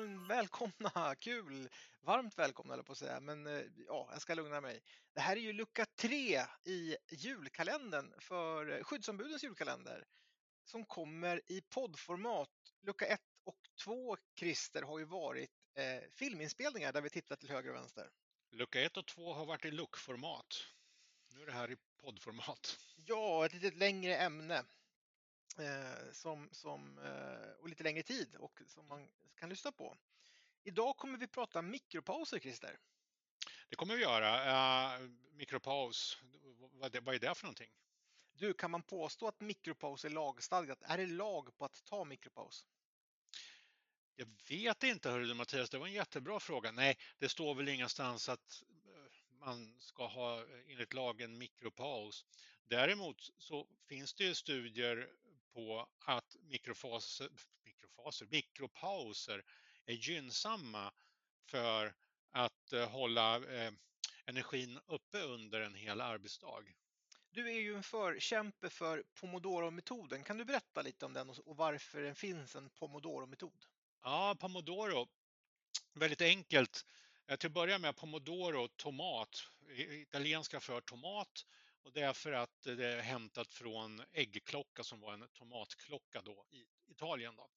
väl, välkomna, kul, varmt välkomna eller på att säga, men eh, ja, jag ska lugna mig. Det här är ju lucka tre i julkalendern för skyddsombudens julkalender som kommer i poddformat. Lucka ett och två, Christer, har ju varit eh, filminspelningar där vi tittar till höger och vänster. Lucka 1 och 2 har varit i lookformat. Nu är det här i poddformat. Ja, ett lite längre ämne eh, som, som, eh, och lite längre tid och som man kan lyssna på. Idag kommer vi prata mikropauser, Christer. Det kommer vi göra. Uh, mikropaus, vad, vad är det för någonting? Du, kan man påstå att mikropaus är lagstadgat? Är det lag på att ta mikropaus? Jag vet inte, hörru Mattias, det var en jättebra fråga. Nej, det står väl ingenstans att eh, man ska ha enligt lagen mikropaus. Däremot så finns det ju studier på att mikrofaser, mikrofaser, mikropauser är gynnsamma för att eh, hålla eh, energin uppe under en hel arbetsdag. Du är ju en förkämpe för Pomodoro-metoden. Kan du berätta lite om den och varför det finns en Pomodoro-metod? Ja, Pomodoro, väldigt enkelt. Till att börja med Pomodoro, tomat, italienska för tomat och det är för att det är hämtat från äggklocka som var en tomatklocka då i Italien. Då.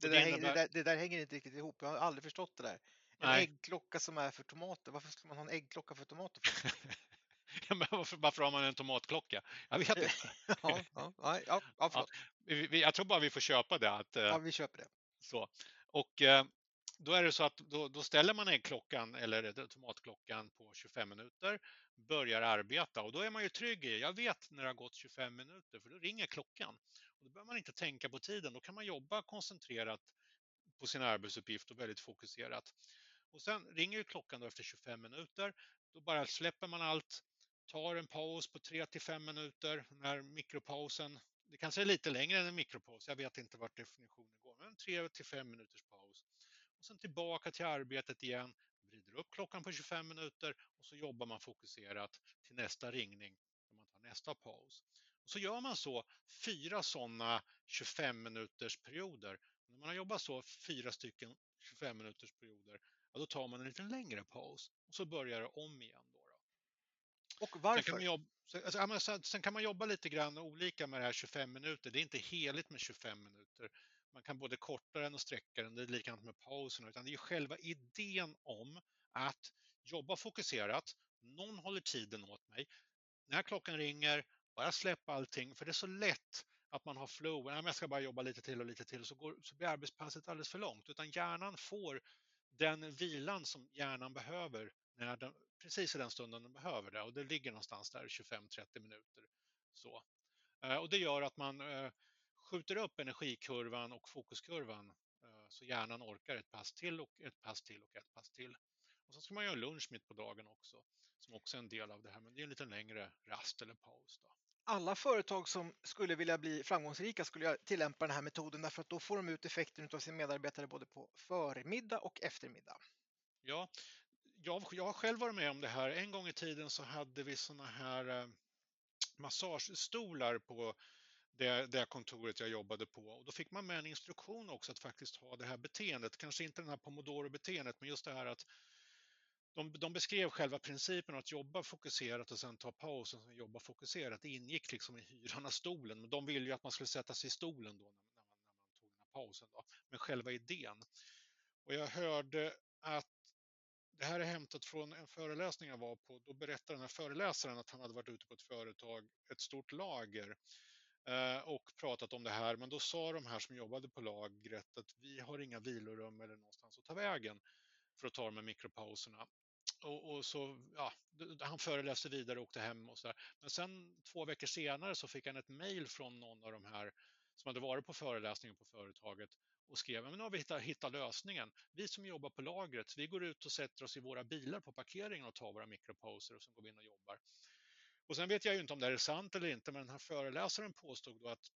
Det, där, innebär... det, där, det, där, hänger inte riktigt ihop, jag har aldrig förstått det där. En Nej. äggklocka som är för tomater, varför ska man ha en äggklocka för tomater? ja, men varför, varför har man en tomatklocka? Jag vet inte. ja, ja, ja, ja, ja, jag tror bara vi får köpa det. Att, ja, vi köper det. Så. Och eh, då är det så att då, då ställer man äggklockan eller tomatklockan på 25 minuter, börjar arbeta och då är man ju trygg i, jag vet när det har gått 25 minuter för då ringer klockan. Och då behöver man inte tänka på tiden, då kan man jobba koncentrerat på sin arbetsuppgift och väldigt fokuserat. Och sen ringer klockan då efter 25 minuter, då bara släpper man allt, tar en paus på 3 till 5 minuter när mikropausen det kanske är lite längre än en mikropaus, jag vet inte vart definitionen går, men 3 till 5 minuters paus. Sen tillbaka till arbetet igen, vrider upp klockan på 25 minuter och så jobbar man fokuserat till nästa ringning när man tar nästa paus. Och så gör man så fyra sådana 25 minuters perioder. När man har jobbat så fyra stycken 25 minuters perioder, ja, då tar man en lite längre paus och så börjar det om igen. Då, då. Och varför? Sen kan, jobba, alltså, sen kan man jobba lite grann olika med det här 25 minuter. Det är inte heligt med 25 minuter. Man kan både korta den och sträcka den. Det är likadant med pausen. Utan det är själva idén om att jobba fokuserat. Någon håller tiden åt mig. När klockan ringer, bara släppa allting. För det är så lätt att man har flow. Jag ska bara jobba lite till och lite till så, går, så blir arbetspasset alldeles för långt. Utan hjärnan får den vilan som hjärnan behöver när den, precis i den stunden den behöver det. Och det ligger någonstans där 25-30 minuter. Så. Eh, och det gör att man eh, skjuter upp energikurvan och fokuskurvan eh, så hjärnan orkar ett pass till och ett pass till och ett pass till. Och så ska man göra lunch mitt på dagen också, som också är en del av det här, men det är en lite längre rast eller paus. Då. Alla företag som skulle vilja bli framgångsrika skulle tillämpa den här metoden därför att då får de ut effekten av sina medarbetare både på förmiddag och eftermiddag. Ja, jag, jag har själv varit med om det här. En gång i tiden så hade vi såna här eh, massagestolar på det, det kontoret jag jobbade på. Och då fick man med en instruktion också att faktiskt ha det här beteendet. Kanske inte den här pomodoro-beteendet, men just det här att de, de, beskrev själva principen att jobba fokuserat och sen ta paus och sen jobba fokuserat. Det ingick liksom i hyran av stolen, men de ville ju att man skulle sätta sig i stolen då när, när, man, när man, tog den här pausen. Då. Men själva idén. Och jag hörde att det här är hämtat från en föreläsning jag var på. Då berättade den här föreläsaren att han hade varit ute på ett företag, ett stort lager Eh, Eh, och pratat om det här. Men då sa de här som jobbade på lagret att vi har inga vilorum eller någonstans att ta vägen för att ta de här mikropauserna. Och, och, så, ja, han föreläste vidare och åkte hem och så där. Men sen två veckor senare så fick han ett mejl från någon av de här som hade varit på föreläsningen på företaget och skrev men nu har vi hittat, hittat lösningen. Vi som jobbar på lagret, vi går ut och sätter oss i våra bilar på parkeringen och tar våra mikropauser och så går vi in och jobbar. Och sen vet jag ju inte om det är sant eller inte, men den här föreläsaren påstod då att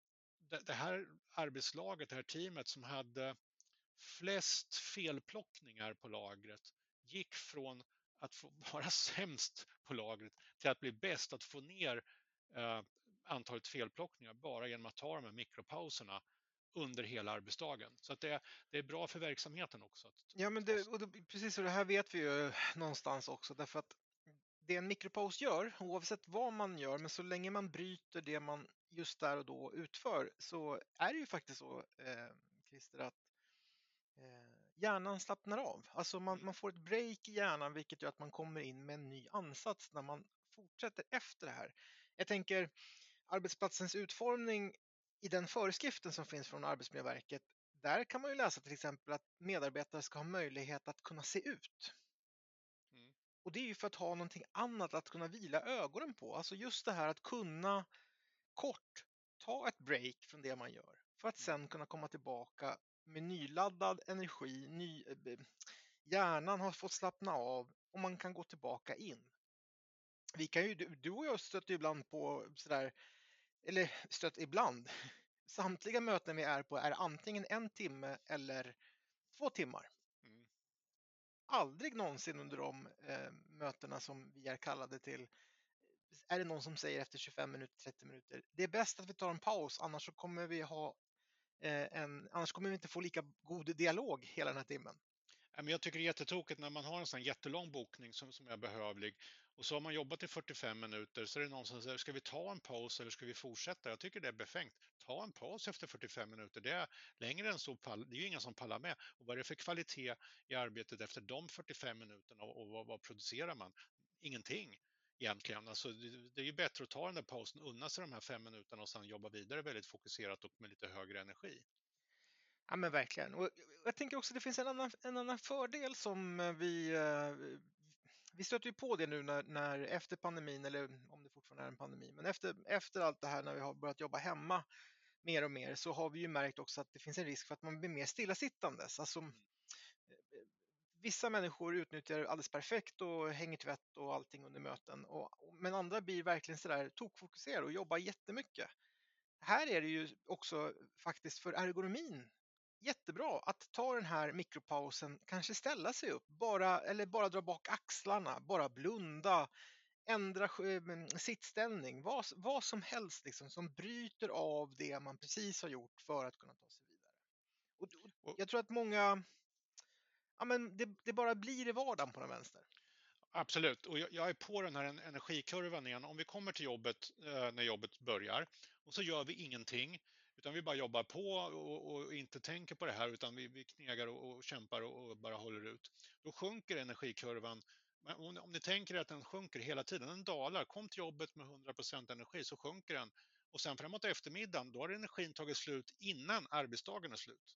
det här arbetslaget, det här teamet som hade flest felplockningar på lagret gick från att vara sämst på lagret till att bli bäst, att få ner eh, antalet felplockningar bara genom att ta de här mikropauserna under hela arbetsdagen. Så att det, det är bra för verksamheten också. ja, men det, och det, precis och det här vet vi ju någonstans också därför att det en mikropaus gör, oavsett vad man gör, men så länge man bryter det man just där och då utför så är det ju faktiskt så, eh, Christer, att eh, hjärnan slappnar av. Alltså man, man, får ett break i hjärnan vilket gör att man kommer in med en ny ansats när man fortsätter efter det här. Jag tänker arbetsplatsens utformning i den föreskriften som finns från Arbetsmiljöverket. Där kan man ju läsa till exempel att medarbetare ska ha möjlighet att kunna se ut. Och det är ju för att ha någonting annat att kunna vila ögonen på. Alltså just det här att kunna kort ta ett break från det man gör för att mm. sen kunna komma tillbaka med nyladdad energi, ny, eh, hjärnan har fått slappna av och man kan gå tillbaka in. Vi kan ju, du och jag stöter ibland på sådär, eller stött ibland, samtliga möten vi är på är antingen en timme eller två timmar. Aldrig någonsin under de eh, mötena som vi är kallade till är det någon som säger efter 25 minuter, 30 minuter, det är bäst att vi tar en paus annars så kommer vi ha Eh, en, annars kommer vi inte få lika god dialog hela den här timmen. Jag tycker det är jättetråkigt när man har en sån jättelång bokning som, som är behövlig och så har man jobbat i 45 minuter så är det någon som säger, ska vi ta en paus eller ska vi fortsätta? Jag tycker det är befängt. Ta en paus efter 45 minuter. Det är längre än så, det är ju ingen som pallar med. Och vad är det för kvalitet i arbetet efter de 45 minuterna och, vad, vad producerar man? Ingenting egentligen. Alltså, det är ju bättre att ta den där pausen, unna sig de här fem minuterna och sen jobba vidare väldigt fokuserat och med lite högre energi. Ja men verkligen. Och jag tänker också att det finns en annan, en annan fördel som vi eh, vi stöter ju på det nu när, när, efter pandemin, eller om det fortfarande är en pandemi, men efter, efter allt det här när vi har börjat jobba hemma mer och mer så har vi ju märkt också att det finns en risk för att man blir mer stillasittandes. Alltså, mm vissa människor utnyttjar alldeles perfekt och hänger tvätt och allting under möten. Och, men andra blir verkligen sådär tokfokuserade och jobbar jättemycket. Här är det ju också faktiskt för ergonomin jättebra att ta den här mikropausen, kanske ställa sig upp, bara, eller bara dra bak axlarna, bara blunda, ändra sittställning, vad, vad som helst liksom, som bryter av det man precis har gjort för att kunna ta sig vidare. Och, och jag tror att många ja, men det, det bara blir i vardagen på den vänster. Absolut, och jag är på den här energikurvan igen. Om vi kommer till jobbet eh, när jobbet börjar och så gör vi ingenting, utan vi bara jobbar på och, inte tänker på det här, utan vi, vi knegar och, kämpar och, bara håller ut. Då sjunker energikurvan. Om, om ni tänker er att den sjunker hela tiden, den dalar. Kom till jobbet med 100% energi så sjunker den och sen framåt eftermiddagen, då har energin tagit slut innan arbetsdagen är slut.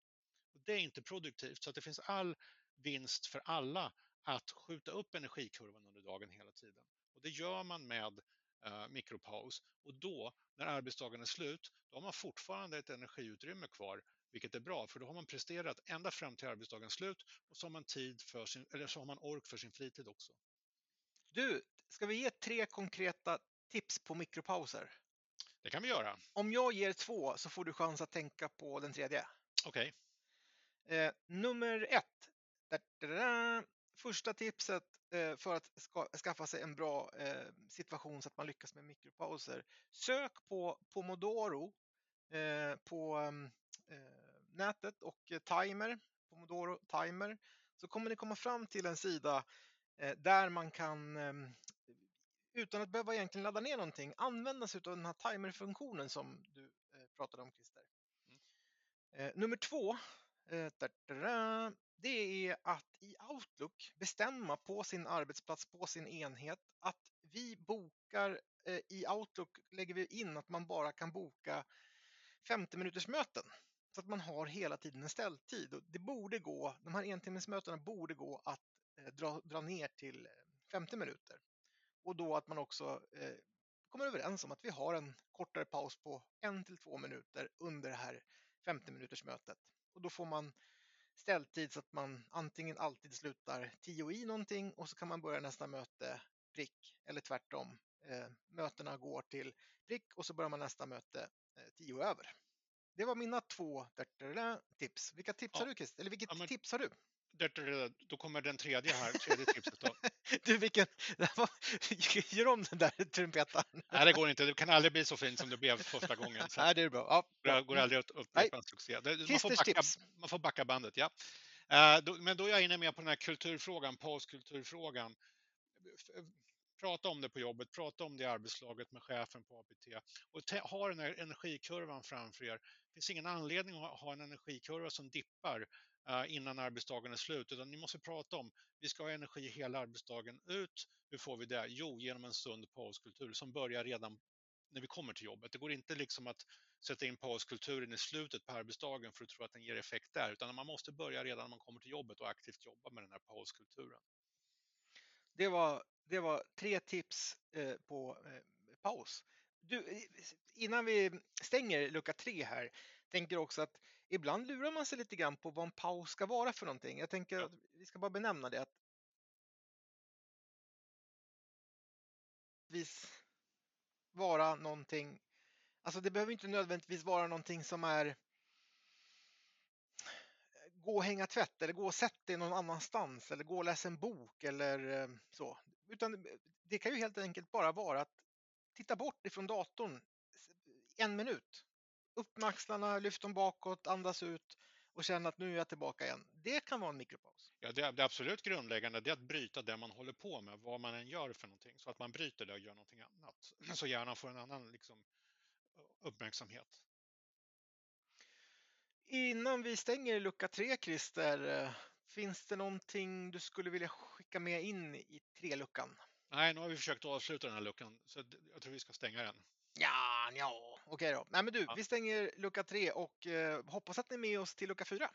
Det är inte produktivt, så att det finns all vinst för alla att skjuta upp energikurvan under dagen hela tiden. Och det gör man med eh, mikropaus och då när arbetsdagen är slut, då har man fortfarande ett energiutrymme kvar, vilket är bra för då har man presterat ända fram till arbetsdagens slut och så har man tid för sin, eller så har man ork för sin fritid också. Du, ska vi ge tre konkreta tips på mikropauser? Det kan vi göra. Om jag ger två så får du chans att tänka på den tredje. Okej. Okay. Eh, nummer ett, Första tipset eh, för att skaffa sig en bra eh, situation så att man lyckas med mikropauser. Sök på Pomodoro eh, på mm, nätet och timer, Pomodoro timer, så kommer ni komma fram till en sida där man kan utan att behöva egentligen ladda ner någonting använda sig av den här timerfunktionen som du pratade om Christer. Mm. Nummer två, det är att i Outlook bestämma på sin arbetsplats, på sin enhet, att vi bokar eh, i Outlook lägger vi in att man bara kan boka 50 minuters möten så att man har hela tiden en ställtid. Och det borde gå, de här entimmesmötena borde gå att eh, dra, dra ner till eh, 50 minuter. Och då att man också eh, kommer överens om att vi har en kortare paus på en till två minuter under det här 50 minuters mötet. Och då får man ställtid så att man antingen alltid slutar 10 i någonting och så kan man börja nästa möte prick eller tvärtom. Eh, mötena går till prick och så börjar man nästa möte 10 eh, över. Det var mina två tips. Vilka tips ja. har du Christer? Eller vilket ja, men... tips har du? Då kommer den tredje här, tredje tipset då. Du vilken... Gör om den där trumpetaren. Nej, det går inte. Det kan aldrig bli så fint som det blev första gången. Så Nej, det är bra. Ja, bra. det går aldrig att upprepa en succé. Man får, backa, tips. man får backa bandet, ja. Eh, Men då är jag inne mer på den här kulturfrågan, pauskulturfrågan. F- Prata om det på jobbet, prata om det i arbetslaget med chefen på APT och ha den här energikurvan framför er. Det finns ingen anledning att ha- en energikurva som dippar eh, innan arbetsdagen är slut, utan ni måste prata om vi ska ha energi hela arbetsdagen ut. Hur får vi det? Jo, genom en sund pauskultur som börjar redan när vi kommer till jobbet. Det går inte liksom att sätta in pauskulturen i slutet på arbetsdagen för att tro att den ger effekt där, utan man måste börja redan när man kommer till jobbet och aktivt jobba med den här pauskulturen. Det var, det var tre tips eh, på eh, paus. Du, innan vi stänger lucka tre här, tänker också att ibland lurar man sig lite grann på vad en paus ska vara för någonting. Jag tänker Ja. att vi ska bara benämna det. Att vara någonting, alltså det behöver inte nödvändigtvis vara någonting som är gå och hänga tvätt eller gå och sätta dig någon annanstans eller gå och läsa en bok eller eh, så. Utan det kan ju helt enkelt bara vara att titta bort ifrån datorn en minut. Upp med axlarna, lyft dem bakåt, andas ut och känna att nu är jag tillbaka igen. Det kan vara en mikropaus. Ja, det, det absolut grundläggande det är att bryta det man håller på med, vad man än gör för någonting, så att man bryter det och gör någonting annat. Så hjärnan får en annan liksom, uppmärksamhet. Innan vi stänger lucka tre, Christer, eh, finns det någonting du skulle vilja skicka med in i tre-luckan? Nej, nu har vi försökt avsluta den här luckan, så jag tror vi ska stänga den. Ja, ja, okej då. Nej, men du, Ja. vi stänger lucka tre och eh, hoppas att ni är med oss till lucka fyra.